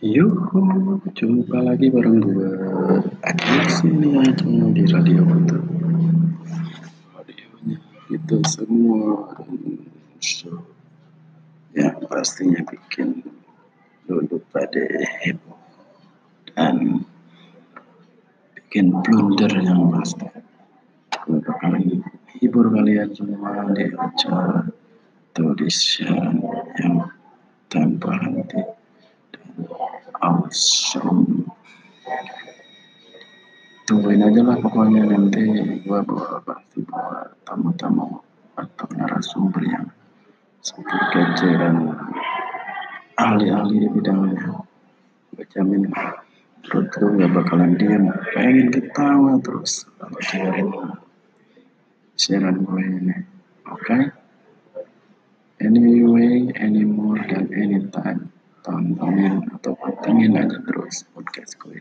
Yuhu, jumpa lagi bareng gue Akhir sini aja di radio itu Radionya itu semua show. Yang pastinya bikin dulu pada heboh Dan bikin blunder yang pasti. Gue bakalan hibur kalian semua di acara atau di siaran tungguin aja lah pokoknya nanti gua bawa pasti bawa tamu-tamu atau narasumber yang super kece dan ahli-ahli di bidangnya. Gue jamin perut lu gak bakalan diam pengen ketawa terus kalau dengerin siaran gue ini. Oke? Okay? anyway anymore dan anytime. Tontonin atau pantengin aja terus podcast gue